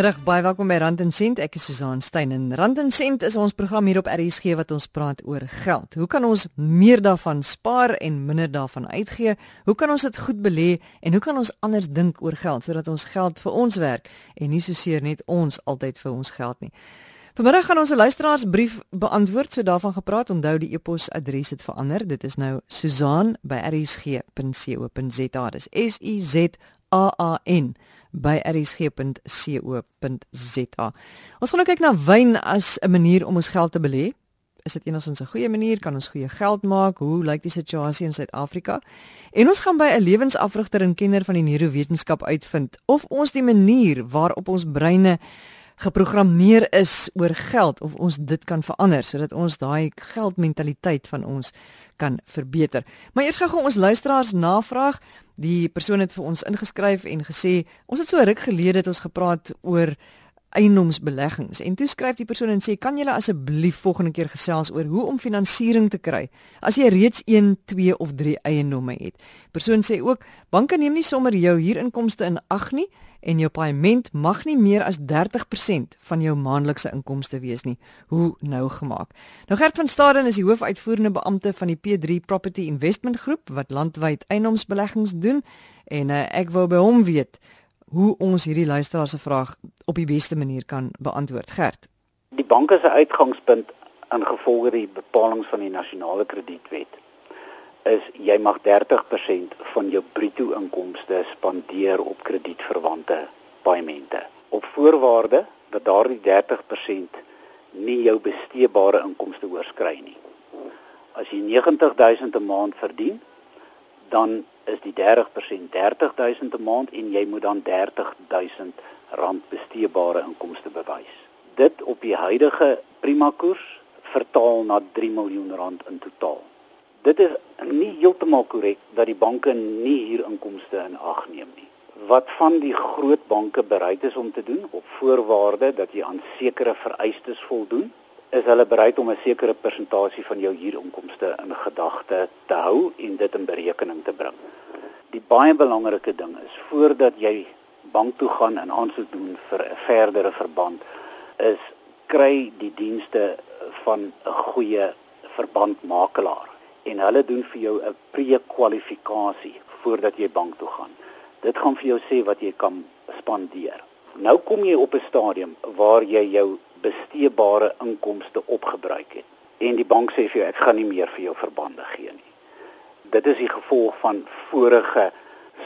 Goeiemiddag, baie welkom by Rand en Sent. Ek is Susan Stein en Rand en Sent is ons program hier op RSG wat ons praat oor geld. Hoe kan ons meer daarvan spaar en minder daarvan uitgee? Hoe kan ons dit goed belê en hoe kan ons anders dink oor geld sodat ons geld vir ons werk en nie soseer net ons altyd vir ons geld nie? Vanmiddag gaan ons 'n luisteraarsbrief beantwoord. So daarvan gepraat, onthou die e-posadres het verander. Dit is nou susan@rsg.co.za. Dis S U Z A A N by rsg.co.za. Ons gaan nou kyk na wyn as 'n manier om ons geld te belê. Is dit enigstens 'n goeie manier? Kan ons goeie geld maak? Hoe lyk die situasie in Suid-Afrika? En ons gaan by 'n lewensafrigter en kenner van die neurowetenskap uitvind of ons die manier waarop ons breine geprogrammeer is oor geld of ons dit kan verander sodat ons daai geldmentaliteit van ons kan verbeter. Maar eers gou ons luisteraars navraag. Die persoon het vir ons ingeskryf en gesê ons het so ruk gelede het ons gepraat oor eiendomsbeleggings en toe skryf die persoon en sê kan julle asseblief volgende keer gesels oor hoe om finansiering te kry as jy reeds 1, 2 of 3 eiendomme het. Persoon sê ook banke neem nie sommer jou huurinkomste in ag nie en jou paaiement mag nie meer as 30% van jou maandelikse inkomste wees nie. Hoe nou gemaak? Nou Gert van Staden is die hoofuitvoerende beampte van die P3 Property Investment Groep wat landwyd eiendomsbeleggings doen en uh, ek wou by hom weet hoe ons hierdie luisteraar se vraag op die beste manier kan beantwoord. Gert. Die banke se uitgangspunt ingevolge die bepalinge van die nasionale kredietwet is jy mag 30% van jou bruto inkomste spandeer op kredietverwante paaiemente op voorwaarde dat daardie 30% nie jou besteedbare inkomste oorskry nie. As jy 90000 'n maand verdien, dan is die 30% 30000 'n maand en jy moet dan 30000 rand besteedbare inkomste bewys. Dit op die huidige prima koers vertaal na 3 miljoen rand in totaal dit is nie heeltemal korrek dat die banke nie hier inkomste in ag neem nie. Wat van die groot banke bereid is om te doen op voorwaarde dat jy aan sekere vereistes voldoen, is hulle bereid om 'n sekere persentasie van jou huurinkomste in gedagte te hou en dit in berekening te bring. Die baie belangrike ding is voordat jy bank toe gaan en aansoek doen vir 'n verdere verband, is kry die dienste van 'n goeie verbandmakelaar en hulle doen vir jou 'n pre-kwalifikasie voordat jy bank toe gaan. Dit gaan vir jou sê wat jy kan spandeer. Nou kom jy op 'n stadium waar jy jou besteedbare inkomste opgebruik het en die bank sê vir jou ek gaan nie meer vir jou verbande gee nie. Dit is die gevolg van vorige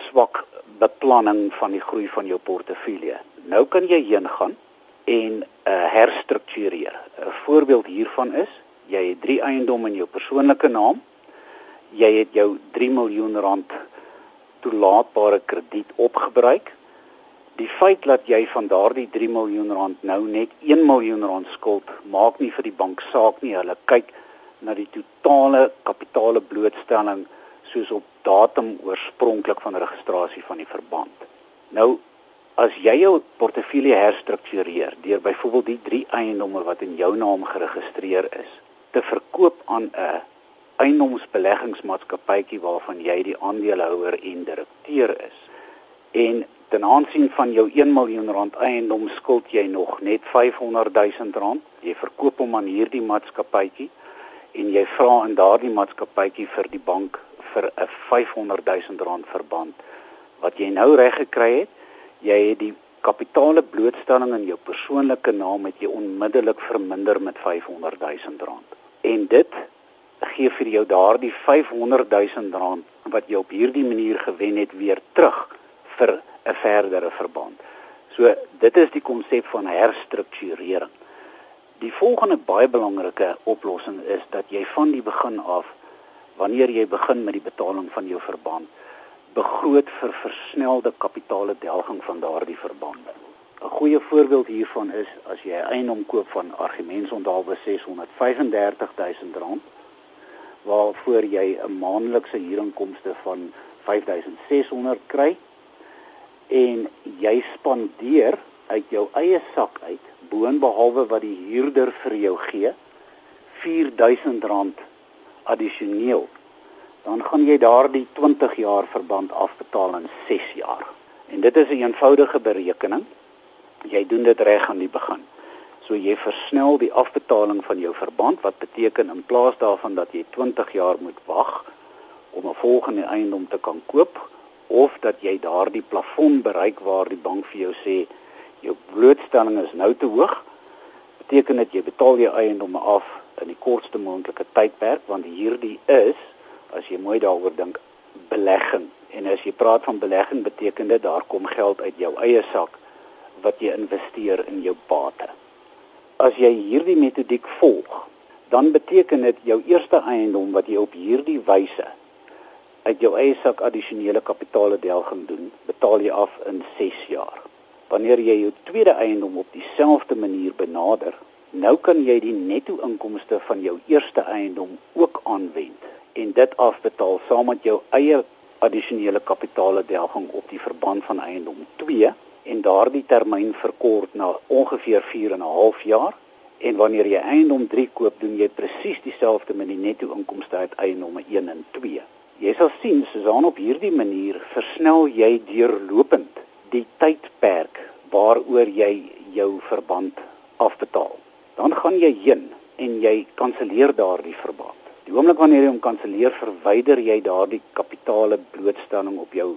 swak beplanning van die groei van jou portefeulje. Nou kan jy heen gaan en uh, herstruktureer. 'n Voorbeeld hiervan is jy het drie eiendomme in jou persoonlike naam. Jy het jou 3 miljoen rand toelaatbare krediet opgebruik. Die feit dat jy van daardie 3 miljoen rand nou net 1 miljoen rand skuld, maak nie vir die bank saak nie. Hulle kyk na die totale kapitale blootstelling soos op datum oorspronklik van registrasie van die verband. Nou as jy jou portefeulje herstruktureer deur byvoorbeeld die 3 eiendomme wat in jou naam geregistreer is, te verkoop aan 'n eiendomsbeleggingsmaatskappytjie waarvan jy die aandeelhouer en direkteur is. En ten aansien van jou 1 miljoen rand eiendom skuld jy nog net 500 000 rand. Jy verkoop hom aan hierdie maatskappytjie en jy vra in daardie maatskappytjie vir die bank vir 'n 500 000 rand verband. Wat jy nou reg gekry het, jy het die kapitale blootstelling in jou persoonlike naam het jy onmiddellik verminder met 500 000 rand en dit gee vir jou daardie 500 000 rand wat jy op hierdie manier gewen het weer terug vir 'n verdere verband. So dit is die konsep van herstrukturering. Die volgende baie belangrike oplossing is dat jy van die begin af wanneer jy begin met die betaling van jou verband begroot vir versnelde kapitaaledelging van daardie verbande. 'n Goeie voorbeeld hiervan is as jy 'n eiendom koop van argumentsonthaalwe 635 000 rand waarvoor jy 'n maandelikse huurinkomste van 5600 kry. En jy spandeer uit jou eie sak uit boonbehalwe wat die huurder vir jou gee 4000 rand addisioneel dan gaan jy daardie 20 jaar verband afbetaal in 6 jaar. En dit is 'n eenvoudige berekening. Jy doen dit reg aan die begin. So jy versnel die afbetaling van jou verband wat beteken in plaas daarvan dat jy 20 jaar moet wag om 'n volgende eiendom te kan koop of dat jy daardie plafon bereik waar die bank vir jou sê jou blootstelling is nou te hoog beteken dit jy betaal jou eiendomme af in die kortste moontlike tydperk want hierdie is as jy mooi daaroor dink belegging. En as jy praat van belegging beteken dit daar kom geld uit jou eie sak wat jy investeer in jou bate as jy hierdie metodiek volg dan beteken dit jou eerste eiendom wat jy op hierdie wyse uit jou eie sak addisionele kapitaaledelging doen, betaal jy af in 6 jaar. Wanneer jy jou tweede eiendom op dieselfde manier benader, nou kan jy die netto inkomste van jou eerste eiendom ook aanwend en dit afbetaal saam met jou eie addisionele kapitaaledelging op die verband van eiendom 2 en daardie termyn verkort na ongeveer 4 en 'n half jaar. En wanneer jy eiendom 3 koop, doen jy presies dieselfde met die netto inkomste uit eiendomme 1 en 2. Jy sal sien Susan op hierdie manier versnel jy deurlopend die tydperk waaroor jy jou verband afbetaal. Dan gaan jy heen en jy kanselleer daardie verband. Die oomblik wanneer jy hom kanselleer, verwyder jy daardie kapitale blootstelling op jou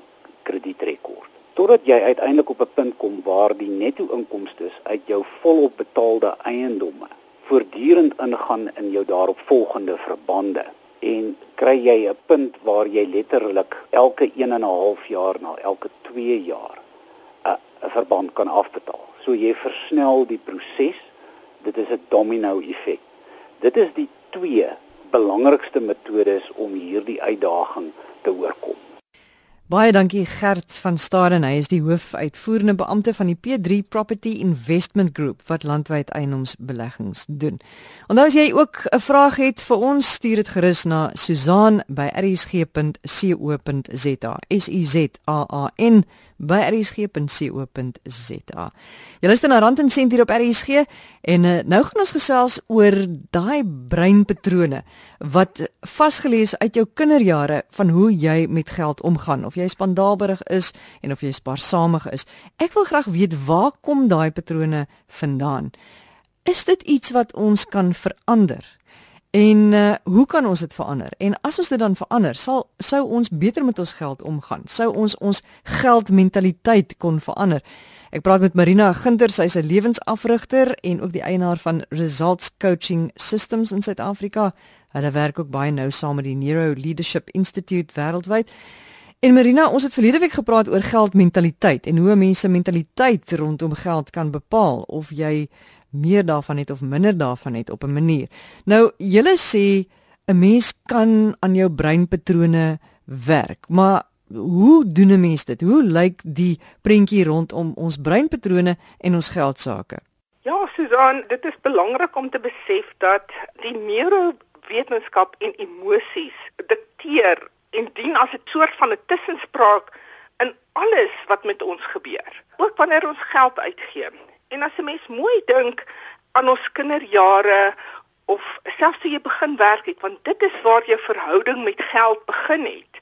kredietrekord. Totdat jy uiteindelik op 'n punt kom waar die netto inkomste uit jou volop betaalde eiendomme voortdurend ingaan in jou daaropvolgende verbande en kry jy 'n punt waar jy letterlik elke 1 en 'n half jaar na elke 2 jaar 'n 'n verband kan afbetaal. So jy versnel die proses. Dit is 'n domino effek. Dit is die twee belangrikste metodes om hierdie uitdaging te oorkom. Baie dankie Gert van Staden. Hy is die hoofuitvoerende beampte van die P3 Property Investment Group wat landwyd eiendomsbeleggings doen. Onthou as jy ook 'n vraag het vir ons, stuur dit gerus na susan@rsg.co.za. S U Z A A N by rsg.co.za. Jy luister na Rand en Sent hier op RSG en uh, nou gaan ons gesels oor daai breinpatrone wat vasgelê is uit jou kinderjare van hoe jy met geld omgaan of jy spandaalberig is en of jy spaarsamig is. Ek wil graag weet waar kom daai patrone vandaan? Is dit iets wat ons kan verander? En uh, hoe kan ons dit verander? En as ons dit dan verander, sal sou ons beter met ons geld omgaan. Sou ons ons geldmentaliteit kon verander. Ek praat met Marina Ginter, sy's 'n lewensafrigter en ook die eienaar van Results Coaching Systems in Suid-Afrika. Hulle werk ook baie nou saam met die Neuro Leadership Institute wêreldwyd. En Marina, ons het verlede week gepraat oor geldmentaliteit en hoe mense mentaliteit rondom geld kan bepaal of jy meer daarvan het of minder daarvan het op 'n manier. Nou, julle sê 'n mens kan aan jou breinpatrone werk, maar hoe doen 'n mens dit? Hoe lyk die prentjie rondom ons breinpatrone en ons geldsaake? Ja, Susan, dit is belangrik om te besef dat die neurowetenskap en emosies dikteer en dien as 'n soort van 'n tussenspraak in alles wat met ons gebeur. Ook wanneer ons geld uitgee. En as 'n mens mooi dink aan ons kinderjare of selfs toe jy begin werk het, want dit is waar jou verhouding met geld begin het.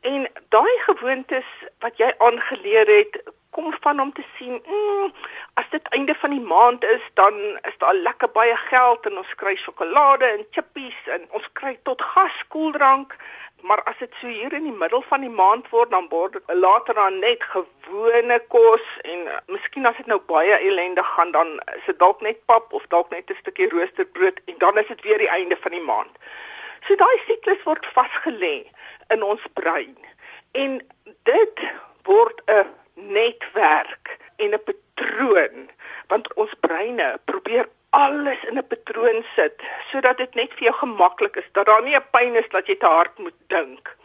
En daai gewoontes wat jy aangeleer het, kom van om te sien, mm, as dit einde van die maand is, dan is daar lekker baie geld en ons kry sjokolade en chippies en ons kry tot gas koeldrank maar as dit so hier in die middel van die maand word dan word dit later dan net gewone kos en uh, miskien as dit nou baie ellendig gaan dan is dit dalk net pap of dalk net 'n stukkie roosterbrood en dan is dit weer die einde van die maand. So daai siklus word vasgelê in ons brein en dit word 'n netwerk en 'n patroon want ons breine probeer alles in 'n patroon sit sodat dit net vir jou gemaklik is dat daar nie 'n pyn is dat jy te hard moet dink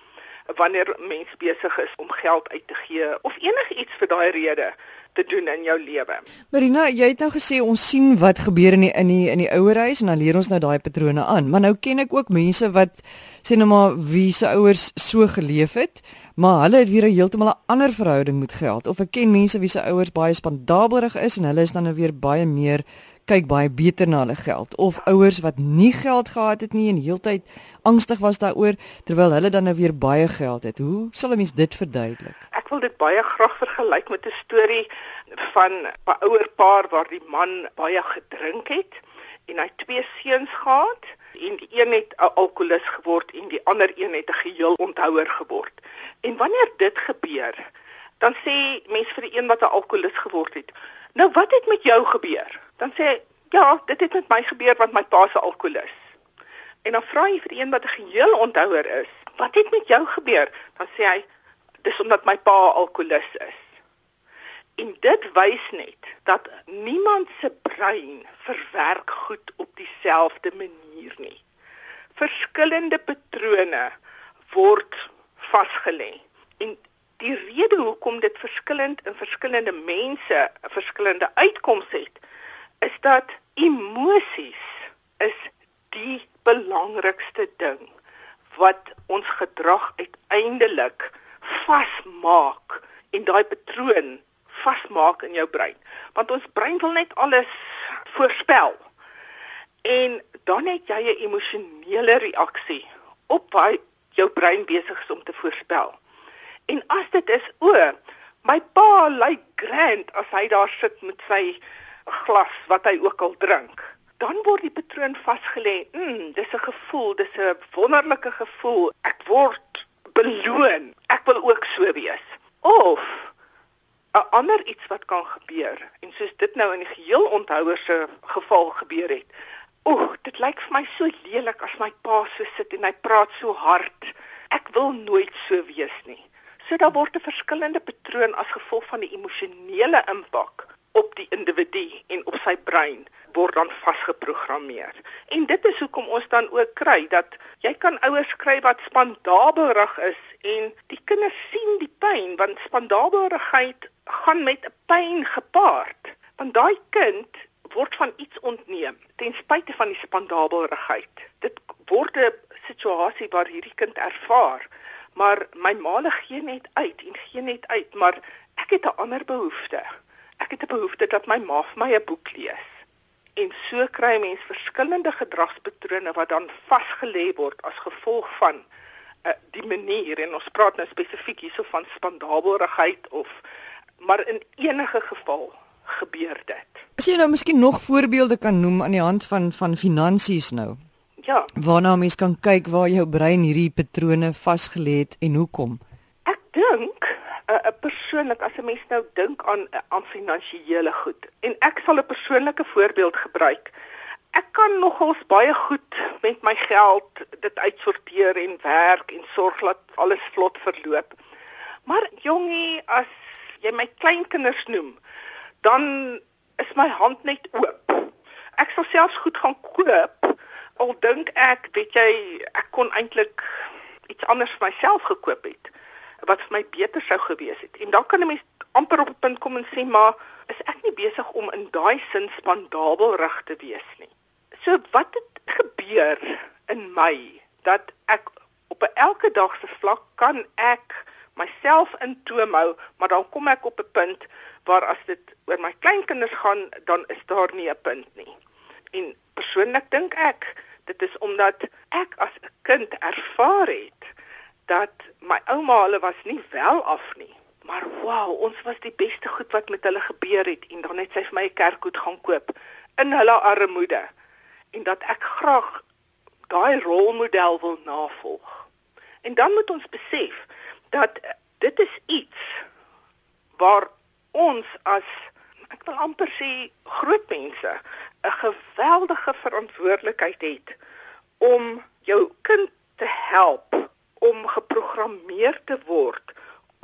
wanneer mens besig is om geld uit te gee of enigiets vir daai rede te doen in jou lewe. Marina, jy het nou gesê ons sien wat gebeur in die in die in die ouerhuis en dan leer ons nou daai patrone aan. Maar nou ken ek ook mense wat sê nou maar wie se ouers so geleef het, maar hulle het weer 'n heeltemal 'n ander verhouding met geld. Of ek ken mense wie se ouers baie spandabelrig is en hulle is dan nou weer baie meer kyk baie beter na hulle geld of ouers wat nie geld gehad het nie en heeltyd angstig was daaroor terwyl hulle dan nou weer baie geld het. Hoe sal 'n mens dit verduidelik? Ek wil dit baie graag vergelyk met 'n storie van 'n ouer paar waar die man baie gedrink het en hy twee seuns gehad en die een het 'n alkoholist geword en die ander een het 'n geheel onthouer geword. En wanneer dit gebeur, dan sê mense vir die een wat 'n alkoholist geword het, "Nou wat het met jou gebeur?" Dan sê hy, "Ja, dit het met my gebeur want my pa se alkoholist." En dan vra jy vir een wat 'n geheel onthouer is, "Wat het met jou gebeur?" Dan sê hy, "Dis omdat my pa alkoholist is." En dit wys net dat niemand se brein verwerk goed op dieselfde manier nie. Verskillende patrone word vasgelê. En die rede hoekom dit verskillend in verskillende mense 'n verskillende uitkoms het, is dat emosies is die belangrikste ding wat ons gedrag uiteindelik vasmaak en daai patroon vasmaak in jou brein. Want ons brein wil net alles voorspel. En dan het jy 'n emosionele reaksie op wat jou brein besig is om te voorspel. En as dit is o, my pa lyk grand as hy daar sit met sy glas wat hy ook al drink, dan word die patroon vasgelê. Mm, dis 'n gevoel, dis 'n wonderlike gevoel. Ek word beloon. Ek wil ook so wees. Of 'n ander iets wat kan gebeur en soos dit nou in die geheel onthouer se geval gebeur het. Oeg, dit lyk vir my so lelik as my pa so sit en hy praat so hard. Ek wil nooit so wees nie. So daar word 'n verskillende patroon as gevolg van die emosionele impak op die individu en op sy brein word dan vasgeprogrammeer. En dit is hoekom ons dan ook kry dat jy kan ouers kry wat spandabelrig is en die kinders sien die pyn want spandabelrigheid gaan met 'n pyn gepaard. Want daai kind word van iets ontneem ten spyte van die spandabelrigheid. Dit word 'n situasie waar hierdie kind ervaar, maar my maale gee net uit en gee net uit, maar ek het 'n ander behoefte. Ek het 'n behoefte dat my ma vir my 'n boek lees. En so kry mens verskillende gedragspatrone wat dan vasgelê word as gevolg van uh, die manier en ons praat nou spesifiek hierso van spandabelrigheid of maar in enige geval gebeur dit. As jy nou miskien nog voorbeelde kan noem aan die hand van van finansies nou. Ja. Waarna mens kan kyk waar jou brein hierdie patrone vasgelê het en hoekom? Ek dink 'n uh, persoonlik as 'n mens nou dink aan uh, aan finansiële goed en ek sal 'n persoonlike voorbeeld gebruik. Ek kan nogals baie goed met my geld dit uitsorteer en werk en sorg dat alles vlot verloop. Maar jongie, as jy my kleinkinders noem, dan is my hand net oop. Ek sal selfs goed gaan koop al dink ek, weet jy, ek kon eintlik iets anders vir myself gekoop het wat vir my beter sou gewees het. En dan kan 'n mens amper op 'n punt kom en sê, maar is ek nie besig om in daai sin spandabel rig te wees nie. So wat het gebeur in my dat ek op 'n elke dag se vlak kan ek myself in toom hou, maar dan kom ek op 'n punt waar as dit oor my kleinkinders gaan, dan is daar nie 'n punt nie. En persoonlik dink ek, dit is omdat ek as 'n kind ervaar het dat my ouma hulle was nie wel af nie. Maar wow, ons was die beste goed wat met hulle gebeur het en dan het sy vir my 'n kerkhoed gaan koop in hulle armoede en dat ek graag daai rolmodel wil navolg. En dan moet ons besef dat dit is iets waar ons as ek wil amper sê groot mense 'n geweldige verantwoordelikheid het om jou kind te help om geprogrammeer te word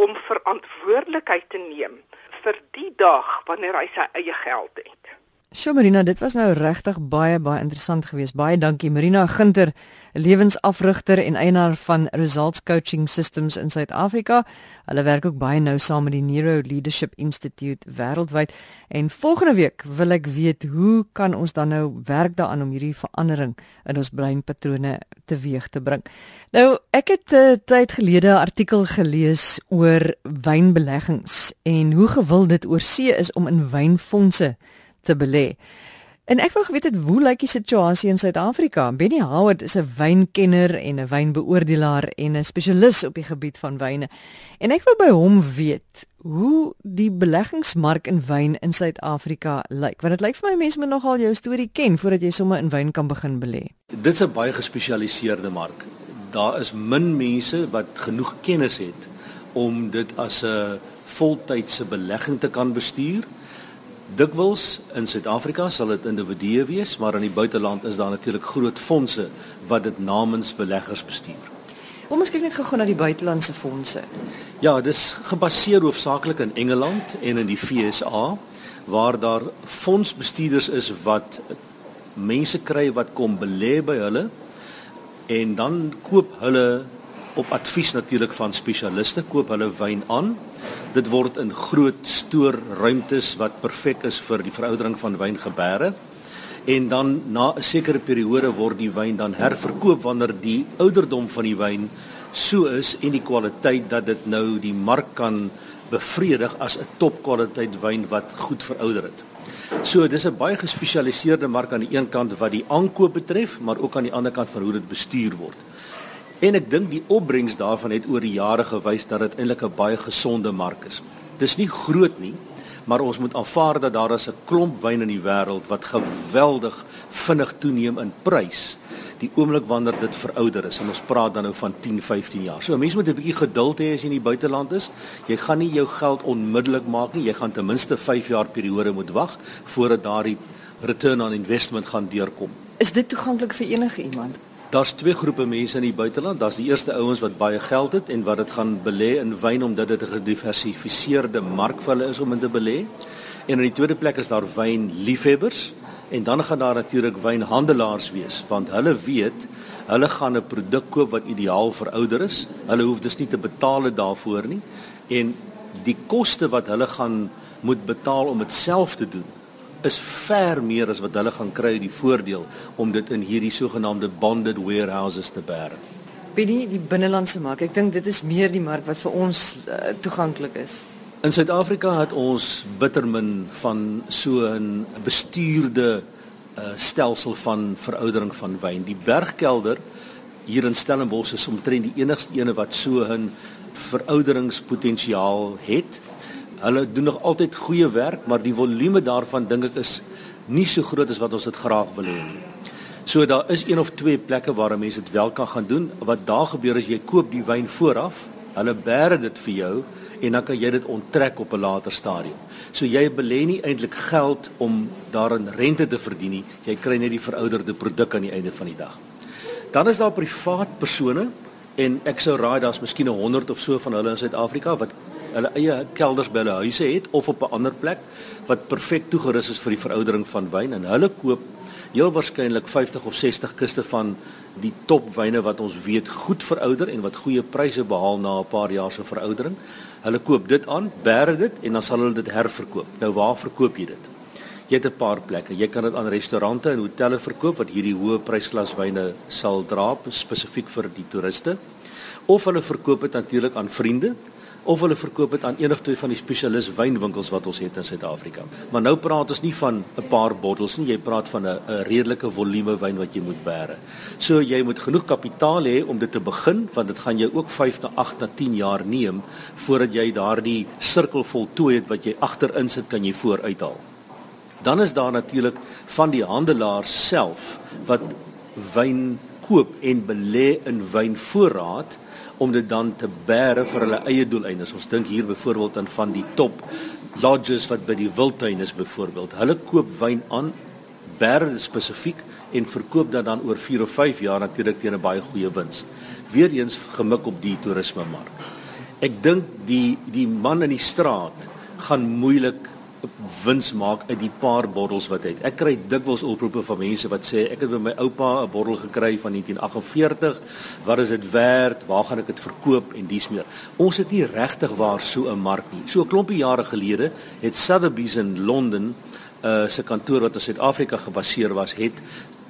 om verantwoordelikheid te neem vir die dag wanneer hy sy eie geld het. So Marina, dit was nou regtig baie baie interessant geweest. Baie dankie Marina Ginter, lewensafrigter en eienaar van Results Coaching Systems in Suid-Afrika. Hulle werk ook baie nou saam met die Neuro Leadership Institute wêreldwyd. En volgende week wil ek weet hoe kan ons dan nou werk daaraan om hierdie verandering in ons breinpatrone teweeg te bring. Nou, ek het 'n uh, tyd gelede 'n artikel gelees oor wynbeleggings en hoe gewild dit oor see is om in wynfondse te belê. En ek wou geweet het hoe lyk die situasie in Suid-Afrika? Benny Howard is 'n wynkenner en 'n wynbeoordelaar en 'n spesialis op die gebied van wyne. En ek wou by hom weet hoe die beleggingsmark in wyn in Suid-Afrika lyk. Want dit lyk vir my mense moet nogal jou storie ken voordat jy sommer in wyn kan begin belê. Dit is 'n baie gespesialiseerde mark. Daar is min mense wat genoeg kennis het om dit as 'n voltydse belegging te kan bestuur. Dikwels in Suid-Afrika sal dit individue wees, maar in die buiteland is daar natuurlik groot fondse wat dit namens beleggers bestuur. Kom ons kyk net gou-gou na die buitelandse fondse. Ja, dis gebaseer hoofsaaklik in Engeland en in die FSA waar daar fondsbestuurders is wat mense kry wat kom belê by hulle en dan koop hulle op advies natuurlik van spesialiste koop hulle wyn aan. Dit word in groot stoorruimtes wat perfek is vir die veroudering van wyn gebeere. En dan na 'n sekere periode word die wyn dan herverkoop wanneer die ouderdom van die wyn so is en die kwaliteit dat dit nou die mark kan bevredig as 'n topkwaliteit wyn wat goed verouder het. So dis 'n baie gespesialiseerde mark aan die een kant wat die aankoop betref, maar ook aan die ander kant van hoe dit bestuur word. En ek dink die opbrengs daarvan het oor die jare gewys dat dit eintlik 'n baie gesonde mark is. Dis nie groot nie, maar ons moet aanvaar dat daar is 'n klomp wyn in die wêreld wat geweldig vinnig toeneem in prys die oomblik wanneer dit verouder is en ons praat dan nou van 10, 15 jaar. So mense moet 'n bietjie geduld hê as jy in die buiteland is. Jy gaan nie jou geld onmiddellik maak nie. Jy gaan ten minste 5 jaar periode moet wag voordat daardie return on investment gaan deurkom. Is dit toeganklik vir enige iemand? Daar's twee groepe mense in die buiteland. Daar's die eerste ouens wat baie geld het en wat dit gaan belê in wyn omdat dit 'n gediversifiseerde mark vir hulle is om in te belê. En in die tweede plek is daar wynliefhebbers en dan gaan daar natuurlik wynhandelaars wees want hulle weet hulle gaan 'n produk koop wat ideaal verouder is. Hulle hoef dus nie te betaal daarvoor nie en die koste wat hulle gaan moet betaal om dit self te doen is ver meer as wat hulle gaan kry die voordeel om dit in hierdie sogenaamde bonded warehouses te bære. Binne die binnelandse mark, ek dink dit is meer die mark wat vir ons uh, toeganklik is. In Suid-Afrika het ons bittermin van so 'n bestuurde uh, stelsel van veroudering van wyn. Die Bergkelder hier in Stellenbosch is omtrent die enigste ene wat so 'n verouderingspotensiaal het Hulle doen nog altyd goeie werk, maar die volume daarvan dink ek is nie so groot as wat ons dit graag wil hê nie. So daar is een of twee plekke waar mense dit wel kan gaan doen. Wat daar gebeur is jy koop die wyn vooraf, hulle bære dit vir jou en dan kan jy dit onttrek op 'n later stadium. So jy belê nie eintlik geld om daarin rente te verdien nie. Jy kry net die verouderde produk aan die einde van die dag. Dan is daar privaat persone en ek sou raai daar's miskien 100 of so van hulle in Suid-Afrika wat hulle eie kelders by hulle huise het of op 'n ander plek wat perfek toegerus is vir die veroudering van wyn en hulle koop heel waarskynlik 50 of 60 kiste van die topwyne wat ons weet goed verouder en wat goeie pryse behaal na 'n paar jaar se veroudering. Hulle koop dit aan, bære dit en dan sal hulle dit herverkoop. Nou waar verkoop jy dit? Jy het 'n paar plekke. Jy kan dit aan restaurante en hotelle verkoop wat hierdie hoë prysklas wyne sal dra spesifiek vir die toeriste. Of hulle verkoop dit natuurlik aan vriende of hulle verkoop dit aan een of twee van die spesialis wynwinkels wat ons het in Suid-Afrika. Maar nou praat ons nie van 'n paar bottels nie, jy praat van 'n 'n redelike volume wyn wat jy moet bære. So jy moet genoeg kapitaal hê om dit te begin want dit gaan jou ook 5 na 8 na 10 jaar neem voordat jy daardie sirkel voltooi het wat jy agterin sit kan jy vooruithaal. Dan is daar natuurlik van die handelaars self wat wyn koop en belê in wynvoorraad om dit dan te bære vir hulle eie doeleindes. Ons dink hier byvoorbeeld aan van die top lodges wat by die wildtuin is byvoorbeeld. Hulle koop wyn aan, bære spesifiek en verkoop dit dan oor 4 of 5 jaar natuurlik teen 'n baie goeie wins. Weereens gemik op die toerisme mark. Ek dink die die man in die straat gaan moeilik wins maak uit die paar bottels wat hy het. Ek kry dikwels oproepe van mense wat sê ek het by my oupa 'n bottel gekry van 1948. Wat is dit werd? Waar gaan ek dit verkoop en dies meer? Ons het nie regtig waar so 'n mark nie. So 'n klompie jare gelede het Sotheby's in Londen uh, se kantoor wat in Suid-Afrika gebaseer was, het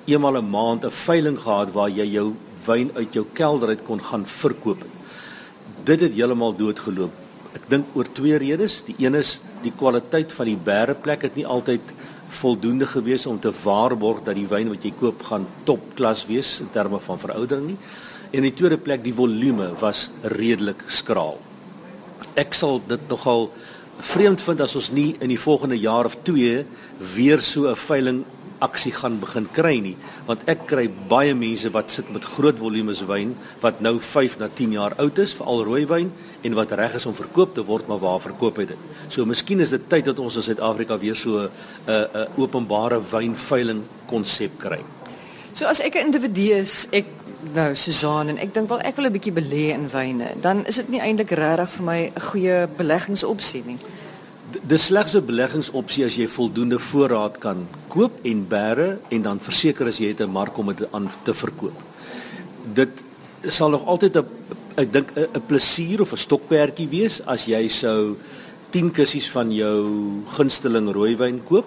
eenmal 'n maand 'n veiling gehad waar jy jou wyn uit jou kelder uit kon gaan verkoop. Dit het heeltemal doodgeloop. Ek dink oor twee redes. Die een is die kwaliteit van die bæreplek het nie altyd voldoende gewees om te waarborg dat die wyn wat jy koop gaan topklas wees in terme van veroudering nie. En die tweede plek die volume was redelik skraal. Ek sal dit nogal vreemd vind as ons nie in die volgende jaar of 2 weer so 'n veiling aksie gaan begin kry nie want ek kry baie mense wat sit met groot volumes wyn wat nou 5 na 10 jaar oud is veral rooiwyn en wat reg is om verkoop te word maar waar verkoop hy dit so miskien is dit tyd dat ons in Suid-Afrika weer so 'n uh, 'n uh, openbare wynveiling konsep kry so as ek 'n individu is ek nou Susan en ek dink wel ek wil 'n bietjie belê in wyne. Dan is dit nie eintlik regtig vir my 'n goeie beleggingsopsie nie. Dis slegs 'n beleggingsopsie as jy voldoende voorraad kan koop en bære en dan verseker as jy het 'n mark om dit aan te verkoop. Dit sal nog altyd 'n ek dink 'n plesier of 'n stokperdjie wees as jy sou 10 kussies van jou gunsteling rooiwyn koop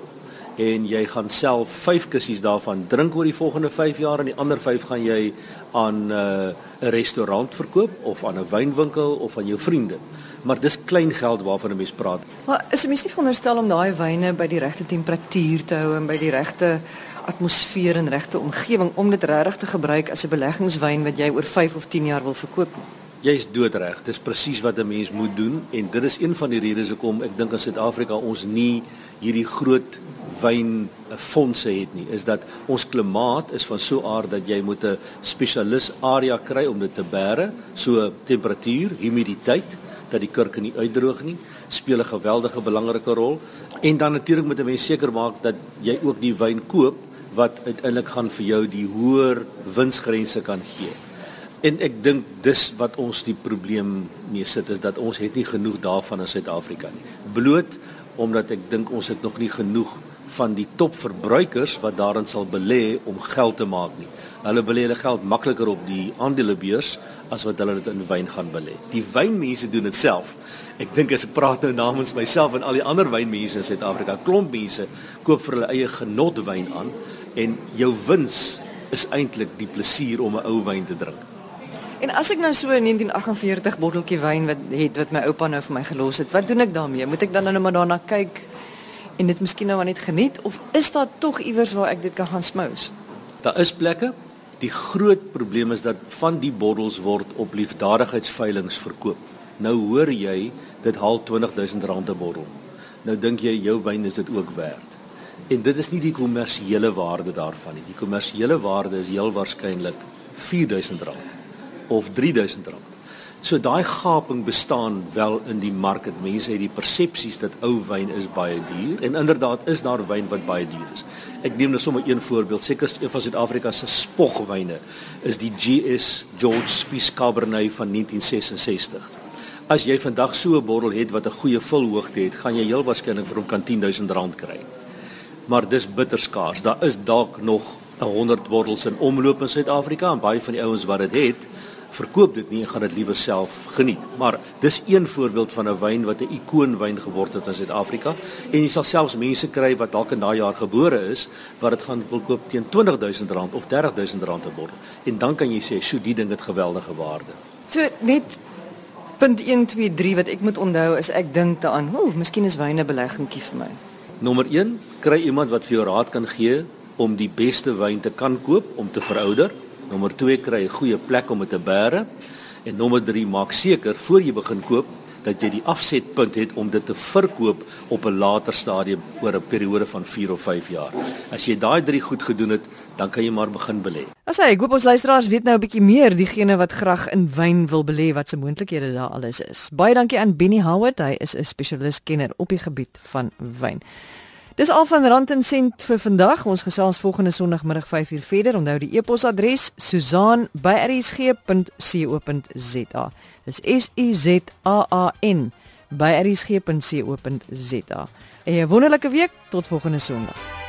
en jy gaan self 5 kussies daarvan drink oor die volgende 5 jaar en die ander 5 gaan jy aan uh, 'n uh, restaurant verkoop of aan 'n wynwinkel of aan jou vriende. Maar dis klein geld waarvan 'n mens praat. Maar is 'n mens nie veronderstel om daai wyne by die regte temperatuur te hou en by die regte atmosfeer en regte omgewing om dit regtig te gebruik as 'n beleggingswyn wat jy oor 5 of 10 jaar wil verkoop nie? Jy's doodreg. Dis presies wat 'n mens moet doen en dit is een van die redes hoekom ek dink in Suid-Afrika ons nie hierdie groot wynfondse het nie is dat ons klimaat is van so aard dat jy moet 'n spesialis area kry om dit te bære so temperatuur humiditeit dat die kurke nie uitdroog nie speel 'n geweldige belangrike rol. En dan natuurlik moet 'n mens seker maak dat jy ook die wyn koop wat uiteindelik gaan vir jou die hoër winsgrense kan gee. En ek dink dis wat ons die probleem mee sit is dat ons het nie genoeg daarvan in Suid-Afrika nie. Bloot omdat ek dink ons het nog nie genoeg van die topverbruikers wat daarin sal belê om geld te maak nie. Hulle belê hulle geld makliker op die aandelebeurs as wat hulle dit in wyn gaan belê. Die wynmense doen dit self. Ek dink as ek praat nou namens myself en al die ander wynmense in Suid-Afrika, klomp mense koop vir hulle eie genot wyn aan en jou wins is eintlik die plesier om 'n ou wyn te drink. En as ek nou so 'n 1948 botteltjie wyn wat het wat my oupa nou vir my gelos het, wat doen ek daarmee? Moet ek dan nou maar daarna kyk en dit miskien nou net geniet of is daar tog iewers waar ek dit kan gaan smous? Daar is plekke. Die groot probleem is dat van die bottels word op liefdadigheidsveilings verkoop. Nou hoor jy dit haal R20000 'n bottel. Nou dink jy jou wyn is dit ook werd. En dit is nie die kommersiële waarde daarvan nie. Die kommersiële waarde is heel waarskynlik R4000 of R3000. So daai gaping bestaan wel in die mark. Mense het die persepsies dat ou wyn is baie duur en inderdaad is daar wyn wat baie duur is. Ek neem net sommer een voorbeeld. Seker een van Suid-Afrika se spogwyne is die GS George Spies Cabernet van 1966. As jy vandag so 'n bottel het wat 'n goeie vulhoogte het, gaan jy heel waarskynlik vir hom kan R10000 kry. Maar dis bitter skaars. Daar is dalk nog 100 bottels in omloop in Suid-Afrika en baie van die ouens wat dit het, verkoop dit nie en gaan dit liewer self geniet. Maar dis een voorbeeld van 'n wyn wat 'n ikoonwyn geword het in Suid-Afrika en jy sal selfs mense kry wat dalk in daai jaar gebore is wat dit gaan wil koop teen R20000 of R30000 'n bottel. En dan kan jy sê, "Sjoe, die ding het geweldige waarde." So net punt 1 2 3 wat ek moet onthou is ek dink daaraan, "Ooh, miskien is wyne beleggingkie vir my." Nommer 1, kry iemand wat vir jou raad kan gee om die beste wyn te kan koop om te verouder. Nommer 2 kry 'n goeie plek om dit te bære. En nommer 3 maak seker voor jy begin koop dat jy die afsetpunt het om dit te verkoop op 'n later stadium oor 'n periode van 4 of 5 jaar. As jy daai 3 goed gedoen het, dan kan jy maar begin belê. As hy, ek hoop ons luisteraars weet nou 'n bietjie meer diegene wat graag in wyn wil belê wat se moontlikhede daar alles is. Baie dankie aan Benny Howard, hy is 'n spesialis kenner op die gebied van wyn. Dis al van Rand en Sent vir vandag. Ons gesels volgende Sondagmiddag 5uur verder. Onthou die e-posadres susaan@rsg.co.za. Dis S U Z A A N by rsg.co.za. 'n Wonderlike week tot volgende Sondag.